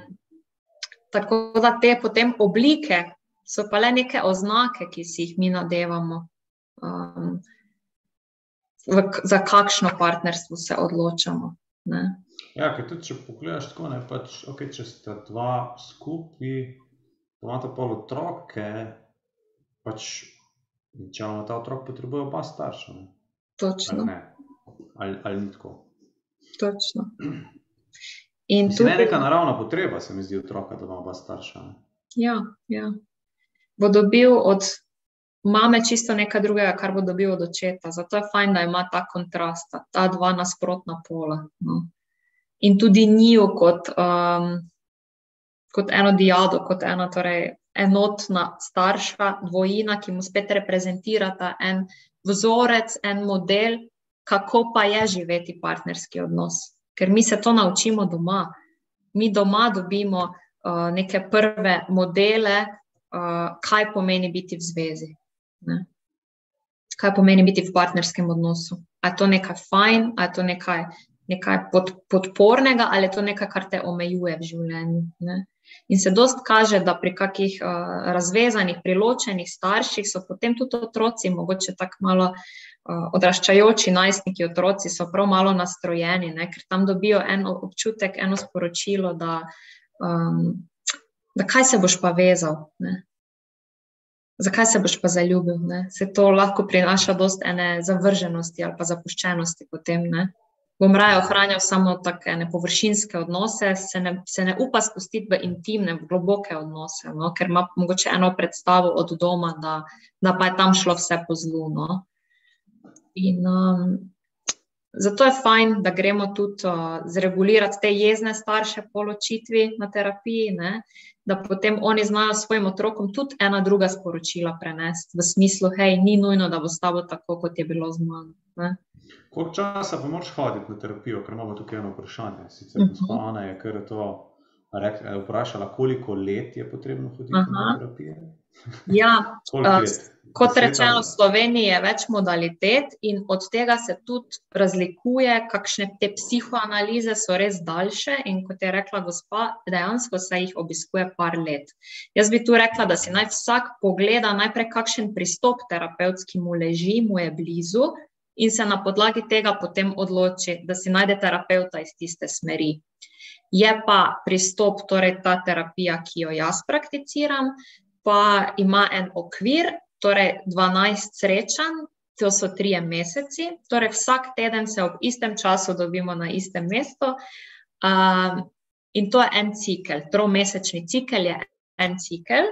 tako da te potem oblike so pa le neke oznake, ki si jih mi nadevamo. Um, V, za kakšno partnerstvo se odločamo. Ne? Ja, tudi, če pogledaš tako, ne, pač, okay, če ste dva skupaj, imate pa otroke, pač, če imamo ta otrok, potrebuje oba starša. Ne? Točno. Ali, ali, ali ni tako? Točno. In to je neka naravna potreba, se mi zdi, otroka, da ima oba starša. Ne? Ja, ja. Bo dobil od mame čisto nekaj drugega, kar bo dobil od očeta. Zato je fajn, da ima ta kontrast, ta dva nasprotna pola. No? In tudi njiju kot, um, kot eno diado, kot ena torej, enotna starša, dvojina, ki mu spet reprezentirata en vzorec, en model, kako pa je živeti partnerski odnos. Ker mi se to naučimo doma. Mi doma dobimo uh, neke prve modele, uh, kaj pomeni biti v zvezi. Ne? Kaj pomeni biti v partnerskem odnosu? Ali je to nekaj fajn, ali je to nekaj, nekaj pod, podpornega, ali je to nekaj, kar te omejuje v življenju. Ne? In se dost kaže, da pri kakih uh, razvezanih, priločenih starših so potem tudi otroci, mogoče tako malo uh, odraščajoči najstniki otroci, so prav malo nastrojeni, ne? ker tam dobijo en občutek, eno sporočilo, da, um, da kaj se boš pa vezal. Ne? Zakaj se boš pa zaljubil? Ne? Se to lahko prinaša dost ene zavrženosti ali pa zapuščenosti potem. Ne? Bom raje ohranjal samo tako površinske odnose, se ne, se ne upa spustiti v intimne, v globoke odnose, no? ker ima mogoče eno predstavo od doma, da, da pa je tam šlo vse po zlu. No? In um, zato je fajn, da gremo tudi uh, zregulirati te jezne starše po ločitvi na terapiji, ne? da potem oni znajo svojim otrokom tudi ena druga sporočila prenesti, v smislu, hej, ni nujno, da bo s tabo tako, kot je bilo z mano. Koliko časa pa moraš hoditi na terapijo, ker imamo tukaj eno vprašanje. Sicer uh -huh. Ana je kar to rekla, vprašala, koliko let je potrebno hoditi uh -huh. na terapijo. Ja, uh, kot rečeno, v Sloveniji je več modalitet in od tega se tudi razlikuje, kakšne te psihoanalize so res daljše. In kot je rekla gospa, dejansko se jih obiskuje par let. Jaz bi tu rekla, da si naj vsak pogleda najprej, kakšen pristop terapevtski mu leži, mu je blizu in se na podlagi tega potem odloči, da si najde terapeuta iz tiste smeri. Je pa pristop, torej ta terapija, ki jo jaz prakticiram, pa ima en okvir, torej 12 srečanj, to so trije meseci, torej vsak teden se ob istem času dobimo na istem mestu. Um, in to je en cikel, tromesečni cikel je en cikel,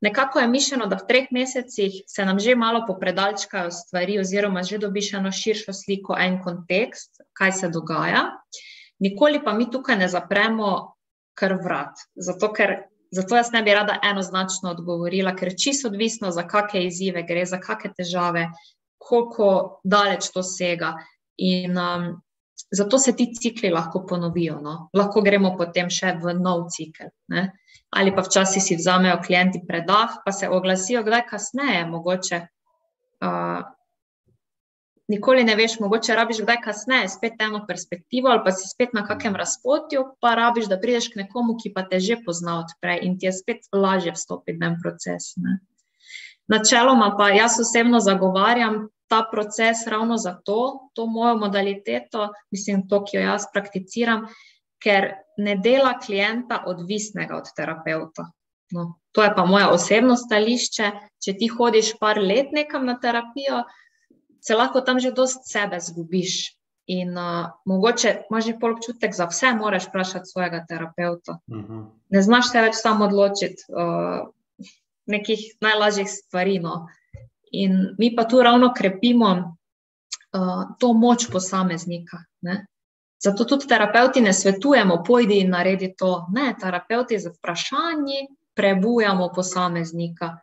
Nekako je mišljeno, da v treh mesecih se nam že malo popredalčkajo stvari, oziroma že dobiš eno širšo sliko, en kontekst, kaj se dogaja. Nikoli pa mi tukaj ne zapremo kar vrat. Zato, ker, zato jaz ne bi rada enoznačno odgovorila, ker čisto odvisno, za kakšne izzive gre, za kakšne težave, koliko daleč to sega. In um, zato se ti cikli lahko ponovijo. No? Lahko gremo potem še v nov cikl. Ne? ali pa včasih si vzamejo klienti predah, pa se oglasijo kdaj kasneje, mogoče. Uh, nikoli ne veš, mogoče rabiš kdaj kasneje, spet eno perspektivo, ali pa si spet na kakem razpotju, pa rabiš, da prideš k nekomu, ki pa te že pozna odprej in ti je spet lažje vstopiti v en proces. Ne. Načeloma pa jaz osebno zagovarjam ta proces ravno za to, to mojo modaliteto, mislim, to, ki jo jaz prakticiram, ker ne dela klienta odvisnega od terapeuta. No, to je pa moje osebno stališče. Če ti hodiš par let nekam na terapijo, se lahko tam že dost sebe zgubiš. In uh, mogoče imaš že pol občutek, za vse moraš vprašati svojega terapeuta. Uh mhm. -huh. Ne znaš se več samo odločiti uh, nekih najlažjih stvari. No. In mi pa tu ravno krepimo uh, to moč posameznika. Ne? Zato tudi terapeuti ne svetujemo, pojdi in naredi to. Ne, terapeuti z vprašanji prebujamo posameznika,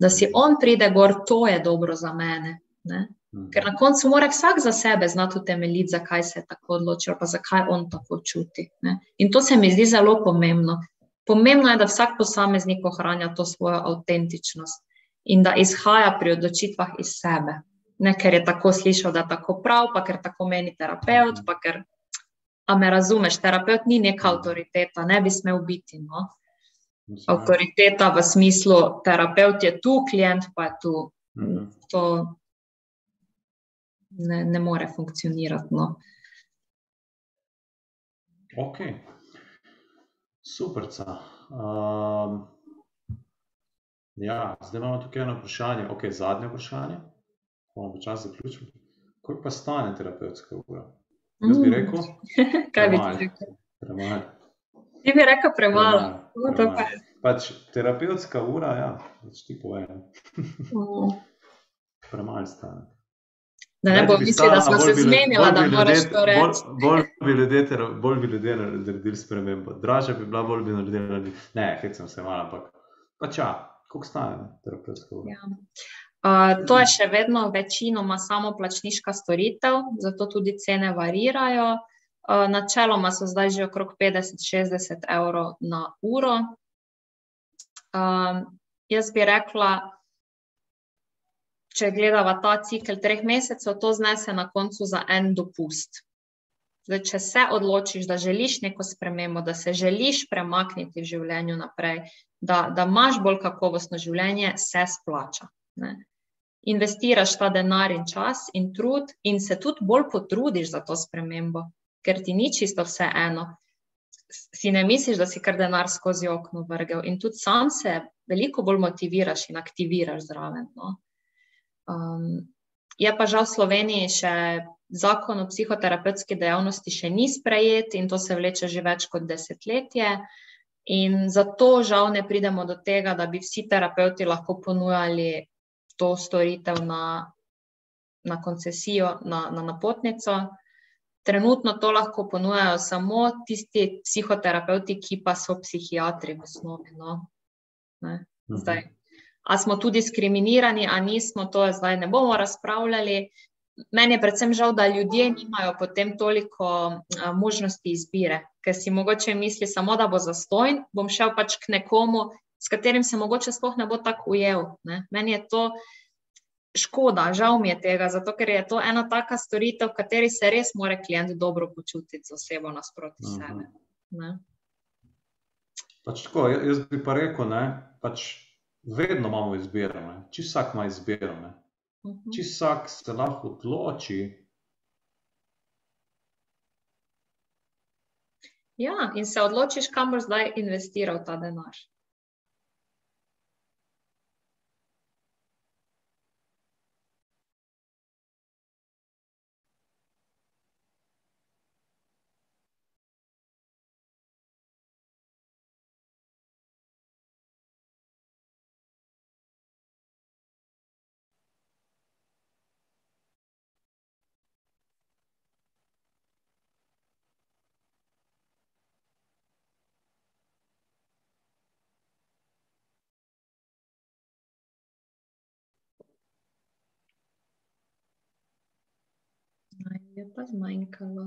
da si on pride gor, to je dobro za mene. Ne? Mhm. Ker na koncu mora vsak za sebe znati utemeljiti, zakaj se je tako odločil, pa zakaj on tako čuti. Ne? In to se mi zdi zelo pomembno. Pomembno je, da vsak posameznik ohranja to svojo avtentičnost in da izhaja pri odločitvah iz sebe. Ne ker je tako slišal, da je tako prav, pa ker tako meni terapeut, pa ker. A me razumeš, terapeut ni neka avtoriteta, ne bi smel biti. No? Avtoriteta v smislu, terapeut je tu, klient pa je tu. Mhm. To ne, ne more funkcionirati. No. Ok, super. Um, ja, zdaj imamo tukaj eno vprašanje, ok, zadnje vprašanje. Bomo počasi zaključili. Koliko pa stane terapevtska ura? Jaz bi rekel, Kaj bi ti rekel? premalo. Ti bi rekel premalo. Premalo, No, premalo. pa. Pač terapevtska ura, ja, pač ti povem, Mm. premalo stane. Da ne Več bo bi mislil, da smo bolj se bolj da moraš to bolj- reči. Bolj bi ljudje, ter- bolj bi ljudje naredili spremembo. Dražja bi bila, bolj bi naredili. Ne, hecam se malo, ampak pač ja, koliko stane ne, terapevtska ura? Ja. Uh, to je še vedno večinoma samoplačniška storitev, zato tudi cene varirajo. Uh, načeloma so zdaj že okrog 50-60 evrov na uro. Um, jaz bi rekla, če gledava ta cikel treh mesecev, to znese na koncu za en dopust. Zdaj, če se odločiš, da želiš neko spremembo, da se želiš premakniti v življenju naprej, da, da imaš bolj kakovostno življenje, se splača. Ne. Investiraš ta denar in čas in trud, in se tudi bolj potrudiš za to spremembo, ker ti ni čisto vse eno. Si ne misliš, da si kar denar skozi okno vrgel, in tudi sam se veliko bolj motiviraš in aktiviraš zraven. No. Um, je pa žal v Sloveniji še zakon o psihoterapevtski dejavnosti še ni sprejet in to se vleče že več kot desetletje. In zato žal ne pridemo do tega, da bi vsi terapeuti lahko ponujali to storitev na, na koncesijo, na, na napotnico. Trenutno to lahko ponujajo samo tisti psihoterapeuti, ki pa so psihiatri v osnovi. No. Ne, zdaj. A smo tu diskriminirani, a nismo, to zdaj ne bomo razpravljali. Meni je predvsem žal, da ljudje nimajo potem toliko a, možnosti izbire, ker si mogoče misli samo, da bo zastojn, bom šel pač k nekomu, s katerim se mogoče sploh ne bo tako ujel. Ne. Meni je to škoda, žal mi je tega, zato ker je to ena taka storitev, v kateri se res mora klient dobro počutiti z osebo nasproti Mhm. sebe. Ne. Pač tako, ja- jaz bi pa rekel, ne, pač vedno imamo izbiro. ne. Čisto vsak ima izbiro. ne. Mhm. Čisto vsak se lahko odloči. Ja, in se odločiš, kam boš zdaj investiral ta denar. Aj, Je pa zmanjkalo.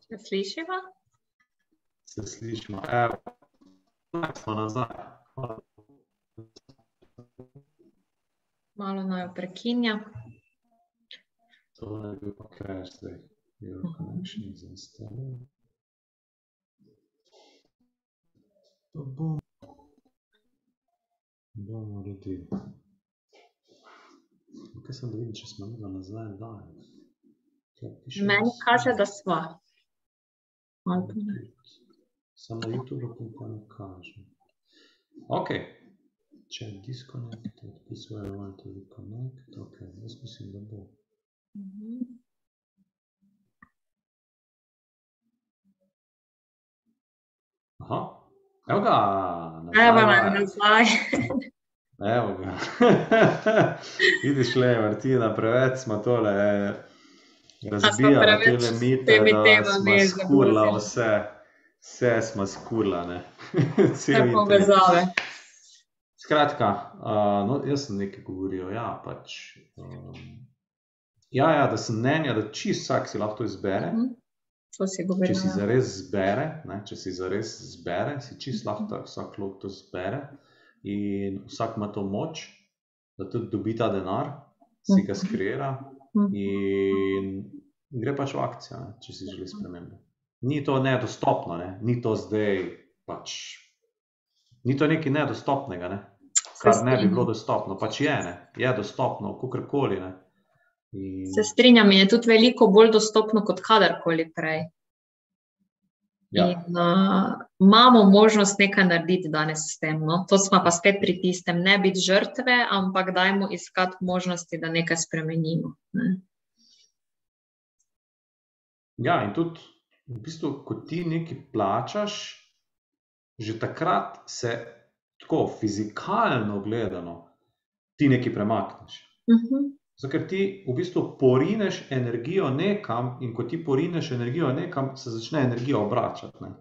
Se slišiva? Se slišimo. Evo, tako smo nazaj. Malo naj prekinja. To je bil pa crash zdaj. Your connection is installed. To bom. Bomo uredili. Kaj sem da vidim, če smo nazaj live? Meni kaže, da sva. Samo YouTubeu pa ne kaže. Ok. Če disconnected, this way I want to reconnect. Ok, jaz mislim, da bo. Mhm. Aha. Evo ga. nazaj Evo nam nazaj. Evo ga. Vidiš le, Martina, preveč smo tole razbijali tele s mite, temi da temami smo skurla vse. Vse smo skurla, ne. Vse povezave. Skratka, uh, no, jaz sem nekaj govoril, ja, pač. Um, ja, ja, da sem mnenja, da čist vsak si lahko izbere. Mhm. To si Če govorila. si zares zbere, ne, če si zares zbere, si čist lahko tak, vsak lahko to zbere in vsak ima to moč, da tudi dobi ta denar, si ga Mhm. Mhm. in gre pač v akcijo, ne, če si želi spremembe. Ni to nedostopno, ne, ni to zdaj pač, ni to nekaj nedostopnega, ne, kar ne bi bilo dostopno, pač je, ne, je dostopno, kakorkoli, ne. In, Se strinjam, in je tudi veliko bolj dostopno kot kadarkoli prej. Ja, In, uh, imamo možnost nekaj narediti danes s tem. No? To smo pa spet pri tistem, ne biti žrtve, ampak dajmo iskati možnosti, da nekaj spremenimo. Ne? Ja, in tudi, v bistvu, ko ti nekaj plačaš, že takrat se tako fizikalno gledano ti nekaj premakneš. Uh -huh. Zato, ker ti v bistvu porineš energijo nekam, in ko ti porineš energijo nekam, se začne energija obračati. Ne?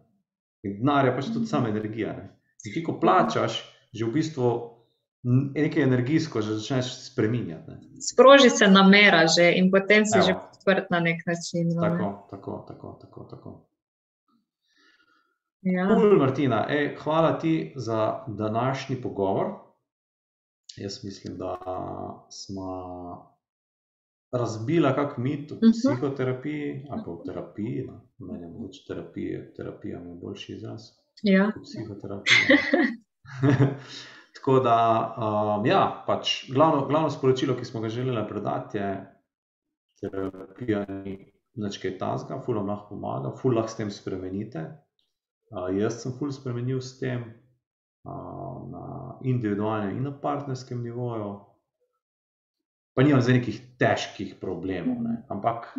In denar je pač tudi sama energija. Ne? In ti, ko plačaš, že v bistvu nekaj energijsko že začneš spreminjati. Ne? Sproži se namera že in potem si Evo. že odprt na nek način. no, ne. Tako, tako, tako, tako. tako. Ja. Cool, Martina, Ej, hvala ti za današnji pogovor. Jaz mislim, da smo razbila kak mit o Mhm. psihoterapiji ali pa o terapiji. No. Meni je mogoče terapija, terapija mi je boljši izraz Ja. psihoterapija. Tako da, um, ja, pač glavno, glavno sporočilo, ki smo ga želeli predati, je, terapija ni nič kaj tazga, ful vam lahko pomaga, ful lahko s tem spremenite. Uh, jaz sem ful spremenil s tem uh, na individualnem in na partnerskem nivoju. Pa nimam zdaj nekih težkih problemov, ne? ampak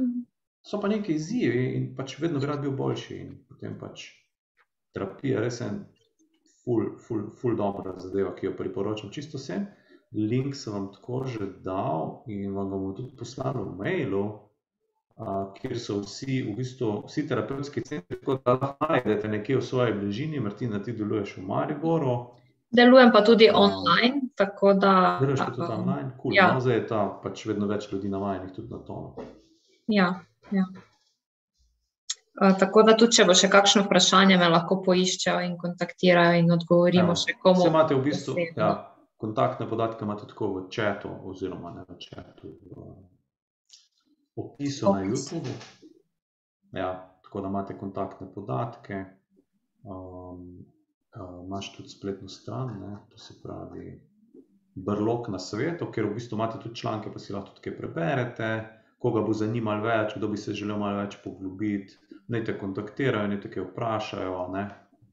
so pa neki izzivi in pač vedno bi rad bil boljši. In potem pač terapija res en ful, ful, ful dobra zadeva, ki jo priporočam čisto vsem. Link sem vam tako že dal in vam ga bom tudi poslal v mailu, a, kjer so vsi, v bistvu, vsi terapevtski centri, tako da lahko najdete nekje v svoji bližini. Martina, ti deluješ v Mariboru, Delujem pa tudi Ja. online, da. deluješ pa tudi online, cool, ja. no, zdaj je ta pač vedno več ljudi navajenih tudi na to. Ja, ja. Uh, tako da tudi, če bo še kakšno vprašanje, me lahko poiščejo in kontaktirajo in odgovorimo Evo, še komu. Vse imate v bistvu, osebno. ja, kontaktne podatke imate tako v čatu, oziroma ne v čatu, v opisu na Opis. YouTubu. Ja, tako da imate kontaktne podatke. Um, uh, imaš tudi spletno stran, ne, to se pravi Brlog na svetu, kjer v bistvu imate tudi članke, pa si lahko tudi kaj preberete. Koga bo zanimalo več, kdo bi se želel malo več poglobiti, naj te kontaktirajo, naj te kaj vprašajo. Ne.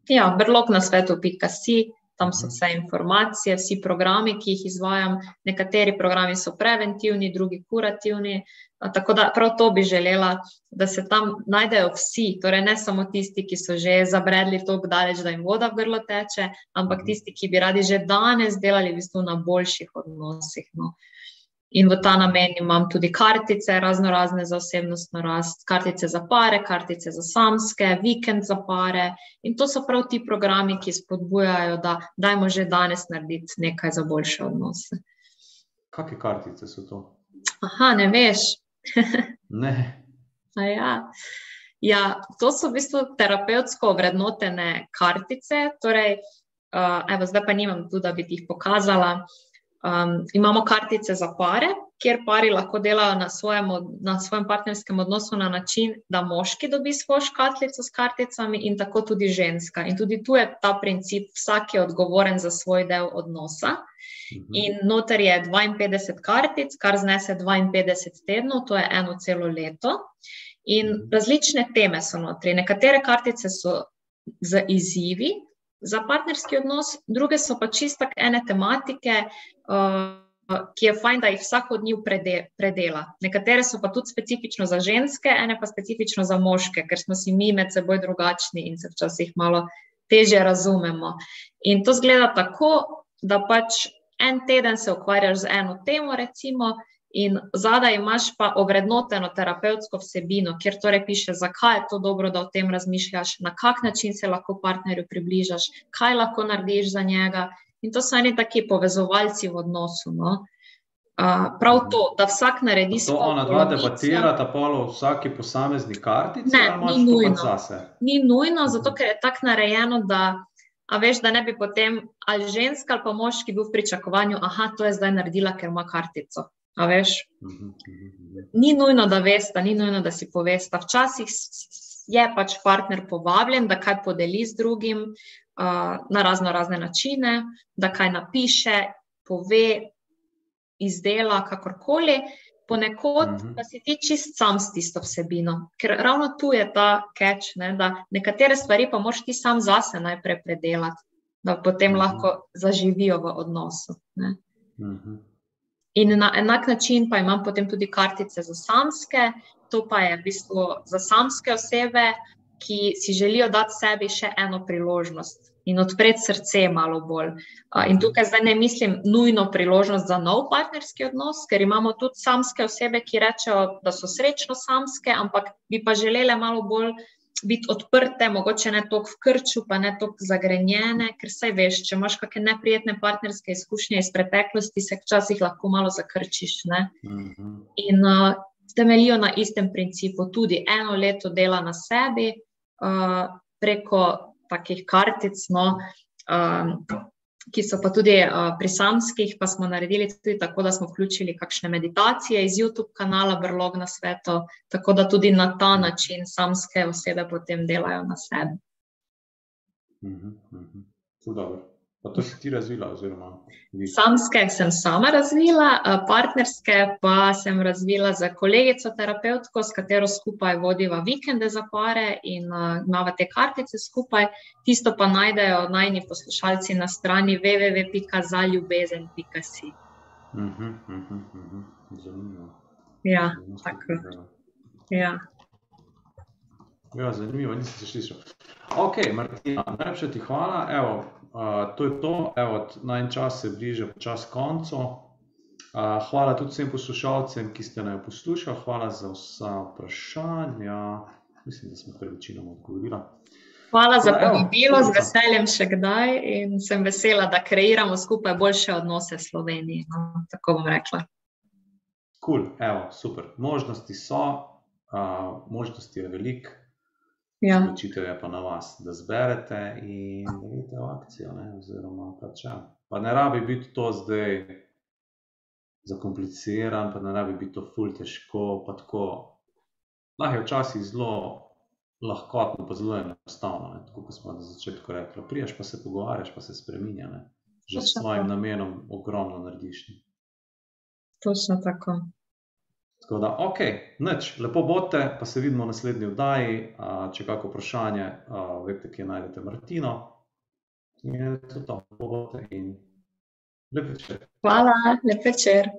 Ja, brlog na svetu.si, tam so Mhm. vse informacije, vsi programi, ki jih izvajam. Nekateri programi so preventivni, drugi kurativni. Tako da prav to bi želela, da se tam najdejo vsi, torej ne samo tisti, ki so že zabredli tako daleč, da jim voda v grlo teče, ampak Mhm. tisti, ki bi radi že danes delali v bistvu na boljših odnosih. No. In v ta namen imam tudi kartice, razno razne za osebnostno rast, kartice za pare, kartice za samske, vikend za pare. In to so prav ti programi, ki spodbujajo, da dajmo že danes narediti nekaj za boljše odnose. Kakšne kartice so to? Aha, ne veš. Ne, Ja. Ja, to so v bistvu terapevtsko vrednotene kartice. Torej, uh, evo, zdaj pa nimam tu, da bi jih pokazala. Um, imamo kartice za pare, kjer pari lahko delajo na svojem, na svojem partnerskem odnosu na način, da moški dobi svojo škatlico s karticami in tako tudi ženska. In tudi tu je ta princip, vsak je odgovoren za svoj del odnosa. Mhm. In noter je 52 kartic, kar znese 52 tednov, to je eno celo leto. In mhm. različne teme so notri. Nekatere kartice so z izzivi, za partnerski odnos, druge so pa čisto ene tematike, uh, ki je fajn, da jih vsak od njih predela. Nekatere so pa tudi specifično za ženske, ene pa specifično za moške, ker smo si mi med seboj drugačni in se včasih malo teže razumemo. In to zgleda tako, da pač en teden se ukvarjaš z eno temo, recimo, In zadaj imaš pa ovrednoteno terapevtsko vsebino, kjer torej piše, zakaj je to dobro, da o tem razmišljaš, na kak način se lahko partnerju približaš, kaj lahko narediš za njega. In to so eni taki povezovalci v odnosu. No? Uh, prav to, da vsak naredi svoje. To ona dva debatirata pa o vsaki posamezni kartici, ne, ni nujno. Ni nujno, zato ker je tako narejeno, da, veš, da ne bi potem ali ženska ali pa moški bil v pričakovanju, da to je zdaj naredila, ker ima kartico. A veš, mhm, mhm, mhm. ni nujno, da veste, ni nujno, da si poveste. Včasih je pač partner povabljen, da kaj podeli z drugim uh, na razno razne načine, da kaj napiše, pove, izdela, kakorkoli. Ponekod uh -huh. pa si ti čist sam s tisto vsebino, ker ravno tu je ta catch, ne, da nekatere stvari pa moš ti sam zase najprej predelati, da potem uh -huh. lahko zaživijo v odnosu. Uh -huh. In na enak način pa imam potem tudi kartice za samske, to pa je v bistvu za samske osebe, ki si želijo dati sebi še eno priložnost in odpreti srce malo bolj. In tukaj zdaj ne mislim nujno priložnost za nov partnerski odnos, ker imamo tudi samske osebe, ki rečejo, da so srečno samske, ampak bi pa želele malo bolj biti odprte, mogoče ne toliko v krču, pa ne toliko zagrenjene, ker saj veš, če imaš kakšne neprijetne partnerske izkušnje iz preteklosti, se včasih lahko malo zakrčiš. Mhm. In uh, temeljijo na istem principu, tudi eno leto dela na sebi, uh, preko takih kartic. No, um, ki so pa tudi uh, pri samskih, pa smo naredili tudi tako, da smo vključili kakšne meditacije iz YouTube kanala Brlog na svetu, tako da tudi na ta način samske osebe potem delajo na sebi. Mhm, mhm. Pa to si ti razvila? Oziroma, Samske sem sama razvila, partnerske pa sem razvila za kolegico terapeutko, s katero skupaj vodiva vikende za pare in imamo te kartice skupaj. Tisto pa najdejo najni poslušalci na strani www.zaljubezen.si. Uh -huh, uh -huh, uh -huh. Zanimivo. Ja, tako. Ja. Ja, zanimivo, nisem se slišal. Ok, Martina, najlepša ti hvala. Evo, uh, to je to, Evo, na en čas se bliža čas koncu. Uh, hvala tudi vsem poslušalcem, ki ste naj poslušali. Hvala za vsa vprašanja. Mislim, da smo kar večino odgovorili. Hvala za povabilo, z veseljem še kdaj in sem vesela, da kreiramo skupaj boljše odnose v Sloveniji. No, tako bom rekla. Kul, cool, super. Možnosti so, uh, možnosti je veliko. Ja. Odločitev je pa na vas, da zberete in da vidite v akcijo. Ne, pač, ja. Pa ne rabi biti to zdaj zakompliciran, pa ne rabi biti to ful težko. Lahko je včasih zelo lahkotno, pa zelo enostavno. Tako kot smo na začetku rekli, priješ pa se pogovarjaš, pa se spremenja. Ne. Že s svojim namenom ogromno narediš. Točno tako. Tako da, ok, noč, lepo bote, pa se vidimo v naslednji oddaji. Če kako vprašanje, veste, kje najdete Martino. In to je to, lepo bote in lep večer. Hvala, lep večer.